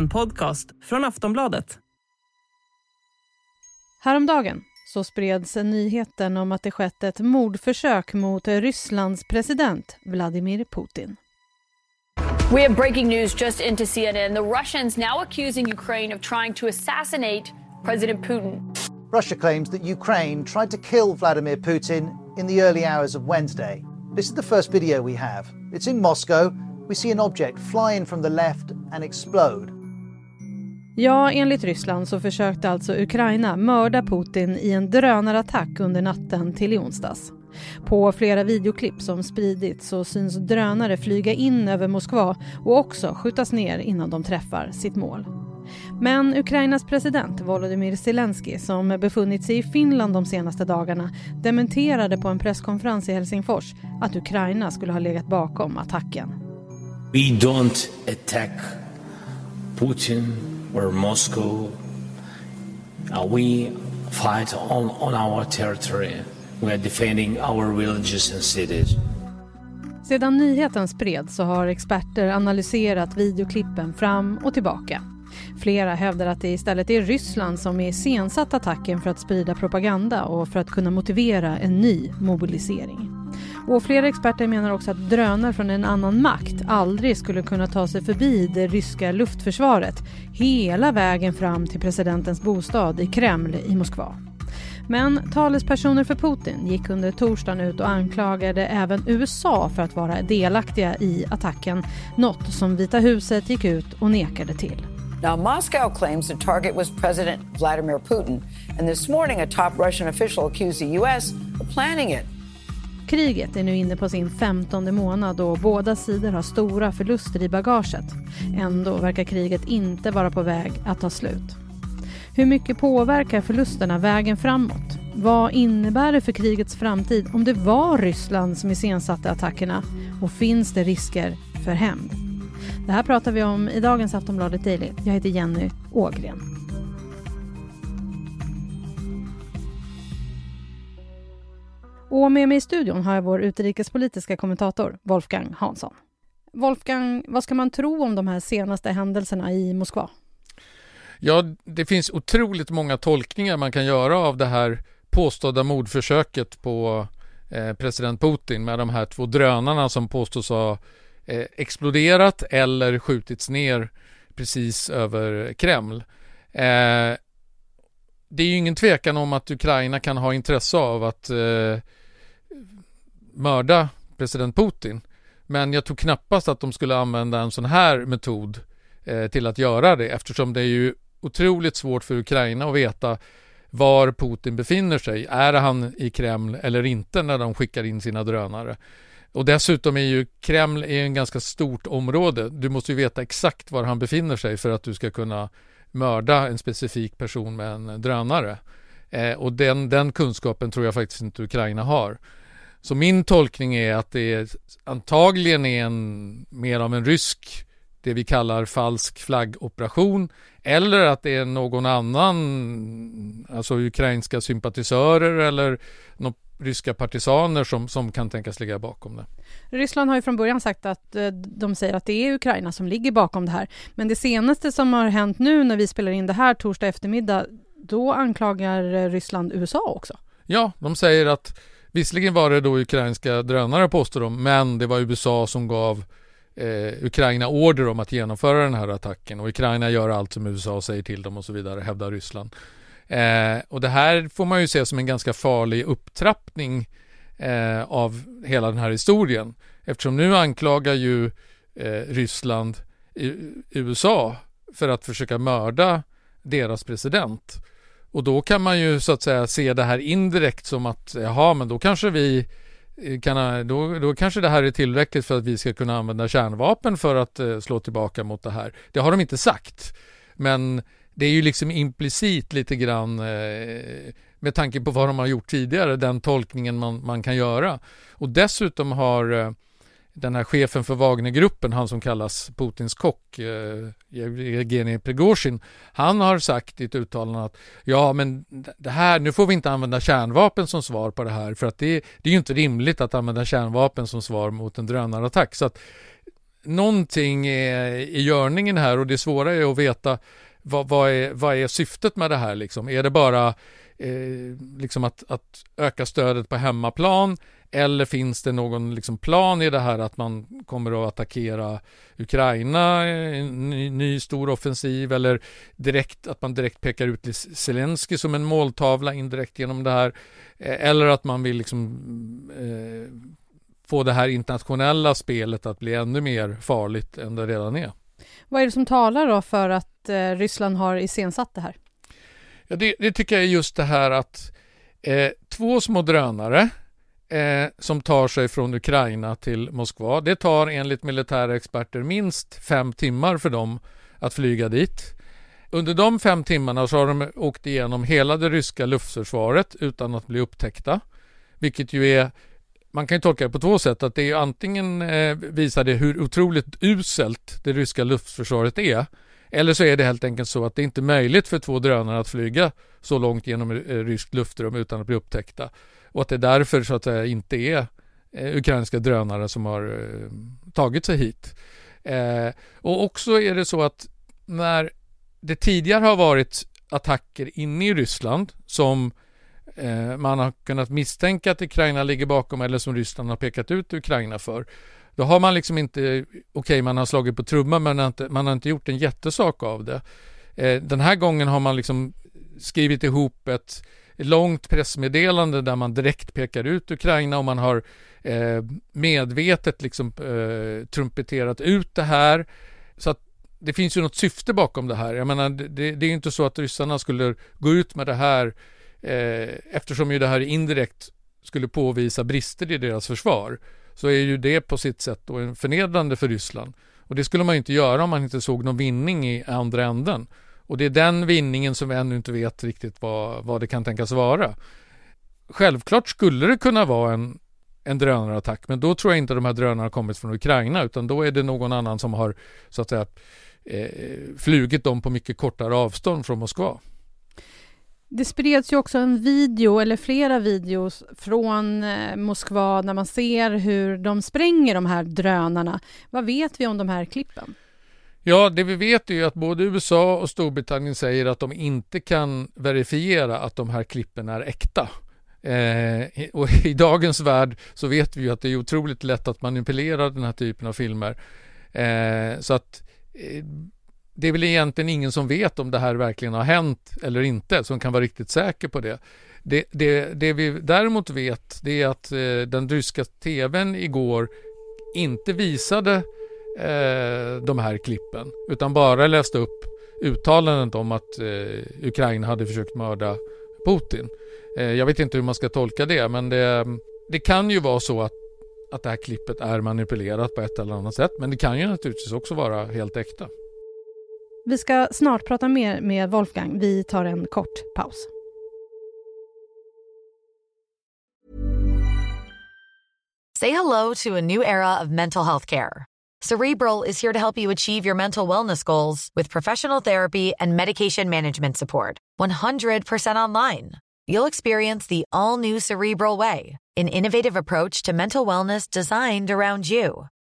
En podcast från Aftonbladet. Häromdagen så spreds nyheten om att det skett ett mordförsök mot Rysslands president Vladimir Putin. We have breaking news just into CNN. The Russians now accusing Ukraine of trying to assassinate President Putin. Russia claims that Ukraine tried to kill Vladimir Putin in the early hours of Wednesday. This is the first video we have. It's in Moscow. We see an object fly in from the left and explode. Ja, enligt Ryssland så försökte alltså Ukraina mörda Putin i en drönarattack under natten till i onsdags. På flera videoklipp som spridits så syns drönare flyga in över Moskva och också skjutas ner innan de träffar sitt mål. Men Ukrainas president Volodymyr Zelensky som befunnit sig i Finland de senaste dagarna dementerade på en presskonferens i Helsingfors att Ukraina skulle ha legat bakom attacken. We don't attack Putin where Moscow. Uh, we fight on, on our territory. We are defending our villages and cities. Sedan nyheten spreds så har experter analyserat videoklippen fram och tillbaka. Flera hävdar att det istället är Ryssland som är iscensatt attacken för att sprida propaganda och för att kunna motivera en ny mobilisering. Och flera experter menar också att drönare från en annan makt aldrig skulle kunna ta sig förbi det ryska luftförsvaret hela vägen fram till presidentens bostad i Kreml i Moskva. Men talespersoner för Putin gick under torsdagen ut och anklagade även USA för att vara delaktiga i attacken, något som Vita huset gick ut och nekade till. Now, Moscow claims the target was President Vladimir Putin, and this morning a top Russian official accused the U.S. of planning it. Kriget är nu inne på sin femtonde månad och båda sidor har stora förluster i bagaget. Ändå verkar kriget inte vara på väg att ta slut. Hur mycket påverkar förlusterna vägen framåt? Vad innebär det för krigets framtid om det var Ryssland som iscensatte attackerna? Och finns det risker för hämnd? Det här pratar vi om i dagens Aftonbladet Daily. Jag heter Jenny Ågren. Och med mig i studion har jag vår utrikespolitiska kommentator Wolfgang Hansson. Wolfgang, vad ska man tro om de här senaste händelserna i Moskva? Ja, det finns otroligt många tolkningar man kan göra av det här påstådda mordförsöket på eh, president Putin med de här två drönarna som påstås ha eh, exploderat eller skjutits ner precis över Kreml. Eh, det är ju ingen tvekan om att Ukraina kan ha intresse av att eh, mörda president Putin. Men jag tror knappast att de skulle använda en sån här metod eh, till att göra det eftersom det är ju otroligt svårt för Ukraina att veta var Putin befinner sig. Är han i Kreml eller inte när de skickar in sina drönare? Och dessutom är ju Kreml är en ganska stort område. Du måste ju veta exakt var han befinner sig för att du ska kunna mörda en specifik person med en drönare. Eh, och den, den kunskapen tror jag faktiskt inte Ukraina har. Så min tolkning är att det är, antagligen är en, mer av en rysk, det vi kallar falsk flaggoperation, eller att det är någon annan, alltså ukrainska sympatisörer eller någon ryska partisaner som, som kan tänkas ligga bakom det. Ryssland har ju från början sagt att eh, de säger att det är Ukraina som ligger bakom det här. Men det senaste som har hänt nu när vi spelar in det här torsdag eftermiddag, då anklagar Ryssland USA också. Ja, de säger att visserligen var det då ukrainska drönare påstår de, men det var USA som gav eh, Ukraina order om att genomföra den här attacken och Ukraina gör allt som USA säger till dem och så vidare, hävdar Ryssland. Eh, och det här får man ju se som en ganska farlig upptrappning eh, av hela den här historien. Eftersom nu anklagar ju eh, Ryssland eh, USA för att försöka mörda deras president. Och då kan man ju så att säga se det här indirekt som att jaha, men då kanske vi eh, kan, eh, då, då kanske det här är tillräckligt för att vi ska kunna använda kärnvapen för att eh, slå tillbaka mot det här. Det har de inte sagt. Men det är ju liksom implicit lite grann eh, med tanke på vad de har gjort tidigare, den tolkningen man, man kan göra. Och dessutom har eh, den här chefen för Wagnergruppen, han som kallas Putins kock, eh, Evgenij Prigozjin, han har sagt i ett uttalande att ja, men det här, nu får vi inte använda kärnvapen som svar på det här, för att det, det är ju inte rimligt att använda kärnvapen som svar mot en drönarattack. Så att någonting är i görningen här och det svåra är att veta vad, vad, är, vad är syftet med det här liksom? Är det bara eh, liksom att, att öka stödet på hemmaplan eller finns det någon liksom plan i det här att man kommer att attackera Ukraina, en ny, ny stor offensiv eller direkt att man direkt pekar ut Zelensky som en måltavla indirekt genom det här. Eh, eller att man vill liksom eh, få det här internationella spelet att bli ännu mer farligt än det redan är. Vad är det som talar då för att eh, Ryssland har iscensatt det här? Ja, det, det, tycker jag är just det här att eh, två små drönare eh, som tar sig från Ukraina till Moskva. Det tar enligt militära experter minst fem timmar för dem att flyga dit. Under de fem timmarna så har de åkt igenom hela det ryska luftförsvaret utan att bli upptäckta. Vilket ju är man kan ju tolka det på två sätt. Att det är antingen eh, visar det hur otroligt uselt det ryska luftförsvaret är. Eller så är det helt enkelt så att det inte är möjligt för två drönare att flyga så långt genom eh, ryskt luftrum utan att bli upptäckta. Och att det därför så att säga inte är eh, ukrainska drönare som har eh, tagit sig hit. Och också är det så att när det tidigare har varit attacker inne i Ryssland som man har kunnat misstänka att Ukraina ligger bakom eller som Ryssland har pekat ut Ukraina för. Då har man liksom inte, okej okay, man har slagit på trumman men man har, inte, man har inte gjort en jättesak av det. Eh, den här gången har man liksom skrivit ihop ett långt pressmeddelande där man direkt pekar ut Ukraina och man har eh, medvetet liksom eh, trumpeterat ut det här. Så att det finns ju något syfte bakom det här. Jag menar, det, det är inte så att ryssarna skulle gå ut med det här eh, eftersom ju det här indirekt skulle påvisa brister i deras försvar så är ju det på sitt sätt då förnedrande för Ryssland. Och det skulle man inte göra om man inte såg någon vinning i andra änden. Och det är den vinningen som vi ännu inte vet riktigt vad, vad det kan tänkas vara. Självklart skulle det kunna vara en, en drönarattack, men då tror jag inte de här drönarna har kommit från Ukraina, utan då är det någon annan som har så att säga eh, flugit dem på mycket kortare avstånd från Moskva. Det spreds ju också en video, eller flera videos från eh, Moskva när man ser hur de spränger de här drönarna. Vad vet vi om de här klippen? Ja, det vi vet är ju att både USA och Storbritannien säger att de inte kan verifiera att de här klippen är äkta. Eh, och i dagens värld så vet vi ju att det är otroligt lätt att manipulera den här typen av filmer. Eh, så att eh, det är väl egentligen ingen som vet om det här verkligen har hänt eller inte, som kan vara riktigt säker på det. Det, det, det vi däremot vet, det är att eh, den ryska tvn igår inte visade eh, de här klippen, utan bara läste upp uttalandet om att eh, Ukraina hade försökt mörda Putin. Eh, jag vet inte hur man ska tolka det, men det, det kan ju vara så att, att det här klippet är manipulerat på ett eller annat sätt, men det kan ju naturligtvis också vara helt äkta. Vi ska snart prata mer med Wolfgang. Vi tar en kort paus. Say hello to a new era of mental health care. Cerebral is here to help you achieve your mental wellness goals with professional therapy and medication management support. 100% online. You'll experience the all new Cerebral Way, an innovative approach to mental wellness designed around you.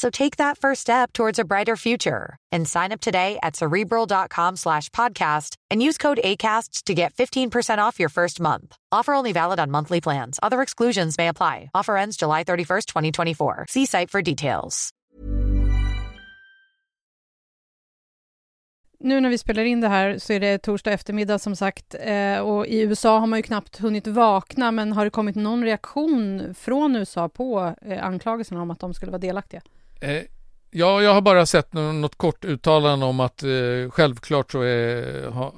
So take that first step towards a brighter future and sign up today at cerebral.com slash podcast and use code ACasts to get 15% off your first month. Offer only valid on monthly plans. Other exclusions may apply. Offer ends July 31st, 2024. See site for details. Nu när vi spelar in det här så är det torsdag eftermiddag som sagt eh, och i USA har man ju knappt hunnit vakna men har det kommit någon reaktion från USA på eh, anklagelserna om att de skulle vara delaktiga? Eh, ja, jag har bara sett något kort uttalande om att eh, självklart så är, ha,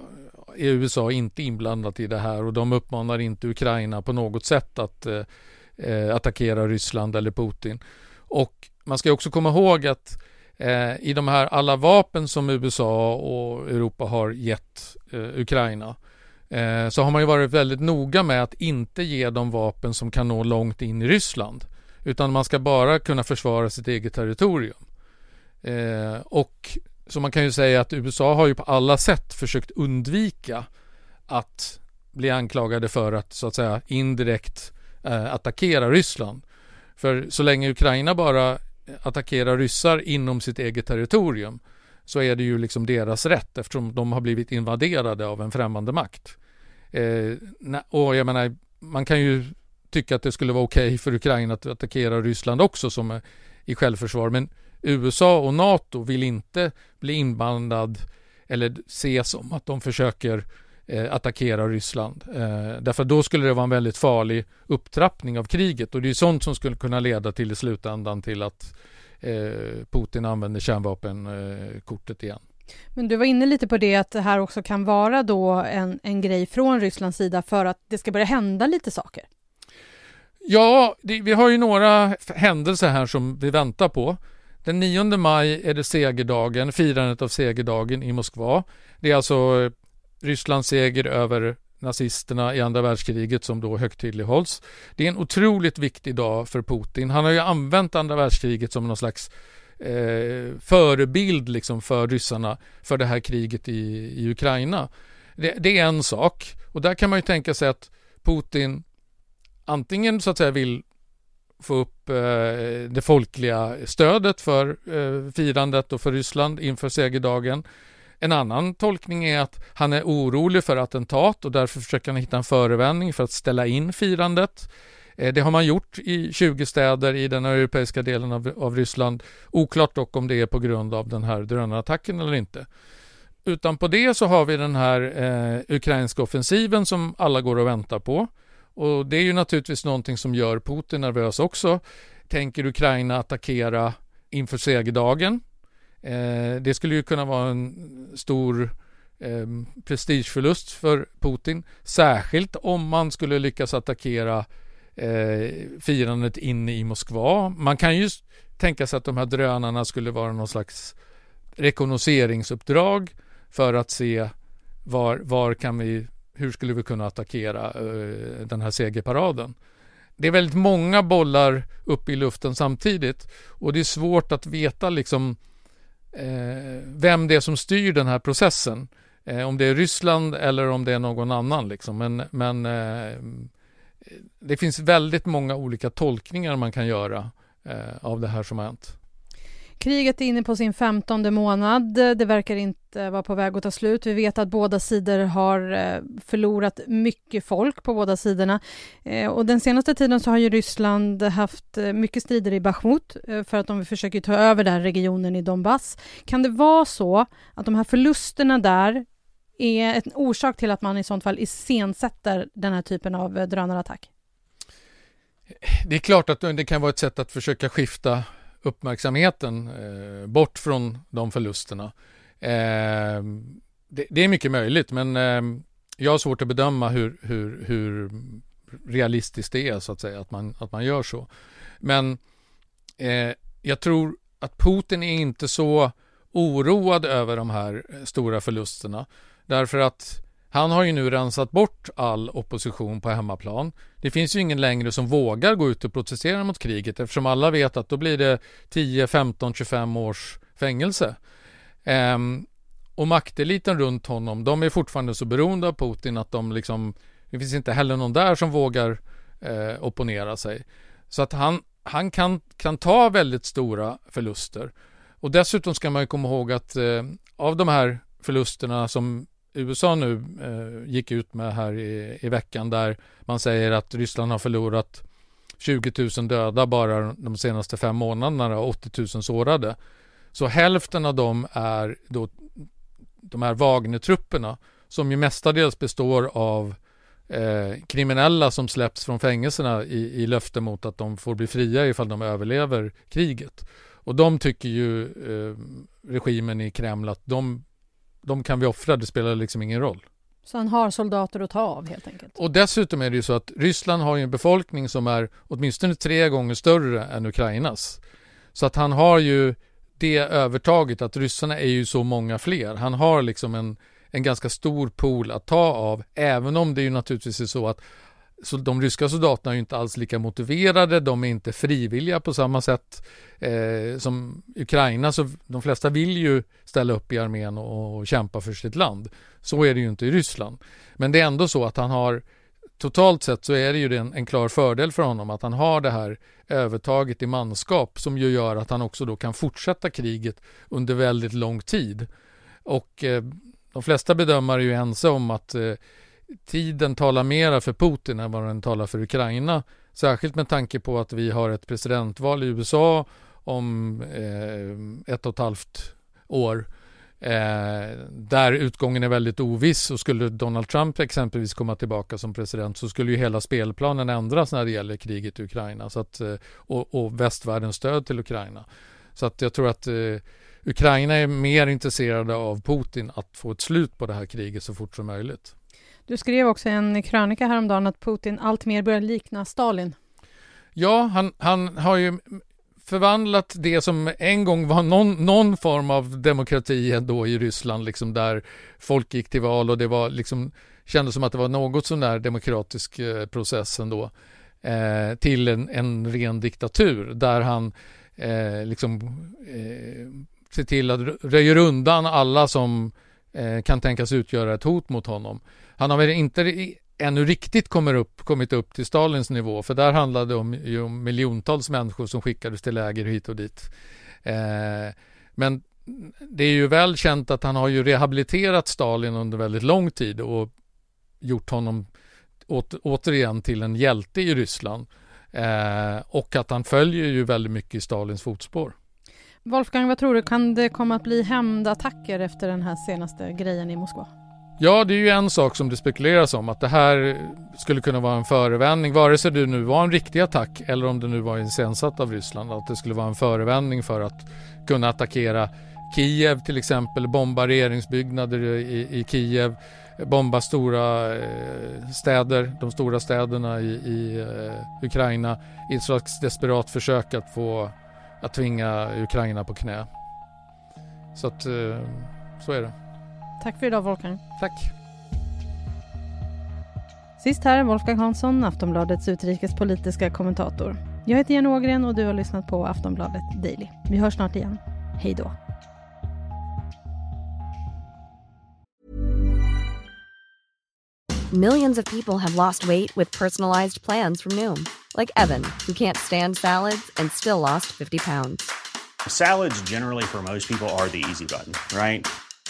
är, USA inte inblandat i det här och de uppmanar inte Ukraina på något sätt att eh, eh attackera Ryssland eller Putin. Och man ska också komma ihåg att eh, i de här alla vapen som USA och Europa har gett eh, Ukraina eh, så har man ju varit väldigt noga med att inte ge dem vapen som kan nå långt in i Ryssland. Utan man ska bara kunna försvara sitt eget territorium. Eh, och så man kan ju säga att USA har ju på alla sätt försökt undvika att bli anklagade för att så att säga indirekt eh, attackera Ryssland. För så länge Ukraina bara attackerar ryssar inom sitt eget territorium så är det ju liksom deras rätt eftersom de har blivit invaderade av en främmande makt. Eh, och jag menar, man kan ju tycka att det skulle vara okej okay för Ukraina att attackera Ryssland också som är i självförsvar. Men USA och NATO vill inte bli inblandad eller se som att de försöker eh, attackera Ryssland. Eh, därför då skulle det vara en väldigt farlig upptrappning av kriget och det är sånt som skulle kunna leda till i slutändan till att eh, Putin använder kärnvapenkortet eh, igen. Men du var inne lite på det att det här också kan vara då en, en grej från Rysslands sida för att det ska börja hända lite saker. Ja, det, vi har ju några händelser här som vi väntar på. Den 9 maj är det segerdagen, firandet av segerdagen i Moskva. Det är alltså eh, Rysslands seger över nazisterna i andra världskriget som då högtidlighålls. Det är en otroligt viktig dag för Putin. Han har ju använt andra världskriget som någon slags eh, förebild liksom för ryssarna för det här kriget i, i Ukraina. Det, det, är en sak och där kan man ju tänka sig att Putin antingen så att säga vill få upp eh, det folkliga stödet för eh, firandet och för Ryssland inför segerdagen. En annan tolkning är att han är orolig för attentat och därför försöker han hitta en förevändning för att ställa in firandet. Eh, det har man gjort i 20 städer i den europeiska delen av, av Ryssland. Oklart dock om det är på grund av den här drönarattacken eller inte. Utan på det så har vi den här eh, ukrainska offensiven som alla går och väntar på. Och det är ju naturligtvis någonting som gör Putin nervös också. Tänker Ukraina attackera inför segerdagen? Eh, det skulle ju kunna vara en stor eh, prestigeförlust för Putin. Särskilt om man skulle lyckas attackera eh, firandet inne i Moskva. Man kan ju tänka sig att de här drönarna skulle vara någon slags rekognoseringsuppdrag för att se var, var kan vi hur skulle vi kunna attackera eh, den här segerparaden? Det är väldigt många bollar uppe i luften samtidigt och det är svårt att veta liksom eh, vem det är som styr den här processen. Eh, om det är Ryssland eller om det är någon annan liksom. Men, men det finns väldigt många olika tolkningar man kan göra av det här som har hänt. Kriget är inne på sin femtonde månad. Det verkar inte vara på väg att ta slut. Vi vet att båda sidor har eh, förlorat mycket folk på båda sidorna. Eh, och den senaste tiden så har ju Ryssland haft eh, mycket strider i Bachmut för att de försöker ta över den regionen i Donbass. Kan det vara så att de här förlusterna där är en orsak till att man i sånt fall iscensätter den här typen av drönarattack? Det är klart att det kan vara ett sätt att försöka skifta uppmärksamheten eh, bort från de förlusterna. Eh, det, det, är mycket möjligt men eh, jag har svårt att bedöma hur, hur, hur, realistiskt det är så att säga att man, att man gör så. Men eh, jag tror att Putin är inte så oroad över de här eh, stora förlusterna därför att han har ju nu rensat bort all opposition på hemmaplan. Det finns ju ingen längre som vågar gå ut och protestera mot kriget eftersom alla vet att då blir det 10, 15, 25 års fängelse. Ehm, och makteliten runt honom, de är fortfarande så beroende av Putin att de liksom, det finns inte heller någon där som vågar eh, opponera sig. Så att han, han kan, kan ta väldigt stora förluster. Och dessutom ska man ju komma ihåg att eh, av de här förlusterna som USA nu eh, gick ut med här i, i veckan där man säger att Ryssland har förlorat 20 000 döda bara de senaste fem månaderna och 80 000 sårade. Så hälften av dem är då de här Wagner-trupperna som ju mestadels består av eh, kriminella som släpps från fängelserna i, i löfte mot att de får bli fria ifall de överlever kriget. Och de tycker ju eh, regimen i Kreml att de de kan vi offra, det spelar liksom ingen roll. Så han har soldater att ta av helt enkelt? Och dessutom är det ju så att Ryssland har en befolkning som är åtminstone tre gånger större än Ukrainas. Så att han har ju det övertaget att ryssarna är ju så många fler. Han har liksom en, en ganska stor pool att ta av, även om det ju naturligtvis är så att så de ryska soldaterna är ju inte alls lika motiverade, de är inte frivilliga på samma sätt eh, som Ukraina, så de flesta vill ju ställa upp i armén och, och kämpa för sitt land. Så är det ju inte i Ryssland. Men det är ändå så att han har totalt sett så är det ju en, en klar fördel för honom att han har det här övertaget i manskap som ju gör att han också då kan fortsätta kriget under väldigt lång tid. Och eh, de flesta bedömare är ju ense om att eh, tiden talar mera för Putin än vad den talar för Ukraina. Särskilt med tanke på att vi har ett presidentval i USA om eh, ett och ett halvt år Eh, där utgången är väldigt oviss och skulle Donald Trump exempelvis komma tillbaka som president så skulle ju hela spelplanen ändras när det gäller kriget i Ukraina så att, eh, och, och västvärldens stöd till Ukraina. Så att jag tror att eh, Ukraina är mer intresserade av Putin att få ett slut på det här kriget så fort som möjligt. Du skrev också en krönika häromdagen att Putin alltmer börjar likna Stalin. Ja, han, han har ju förvandlat det som en gång var någon, någon form av demokrati då i Ryssland, liksom där folk gick till val och det var liksom kändes som att det var något sån där demokratisk eh, process ändå, eh, till en, en ren diktatur där han eh, liksom eh, ser till att röjer undan alla som eh, kan tänkas utgöra ett hot mot honom. Han har väl inte ännu riktigt kommer upp, kommit upp till Stalins nivå, för där handlade det om, ju om miljontals människor som skickades till läger hit och dit. Eh, men det är ju väl känt att han har ju rehabiliterat Stalin under väldigt lång tid och gjort honom åter, återigen till en hjälte i Ryssland. Eh, och att han följer ju väldigt mycket i Stalins fotspår. Wolfgang, vad tror du, kan det komma att bli hämndattacker efter den här senaste grejen i Moskva? Ja, det är ju en sak som det spekuleras om att det här skulle kunna vara en förevändning, vare sig det nu var en riktig attack eller om det nu var iscensatt av Ryssland, att det skulle vara en förevändning för att kunna attackera Kiev till exempel, bomba regeringsbyggnader i, i Kiev, bomba stora eh, städer, de stora städerna i, i eh, Ukraina i ett slags desperat försök att få att tvinga Ukraina på knä. Så att eh, så är det. Tack för idag Wolfgang. Tack. Sist här Wolfgang Hansson, Aftonbladets utrikespolitiska kommentator. Jag heter Jenny Ågren och du har lyssnat på Aftonbladet Daily. Vi hörs snart igen. Hej då. Millions of people have lost weight with personalized plans from Noom. Like Evan, who can't stand salads and still lost 50 pounds. Salads generally for most people are the easy button, right?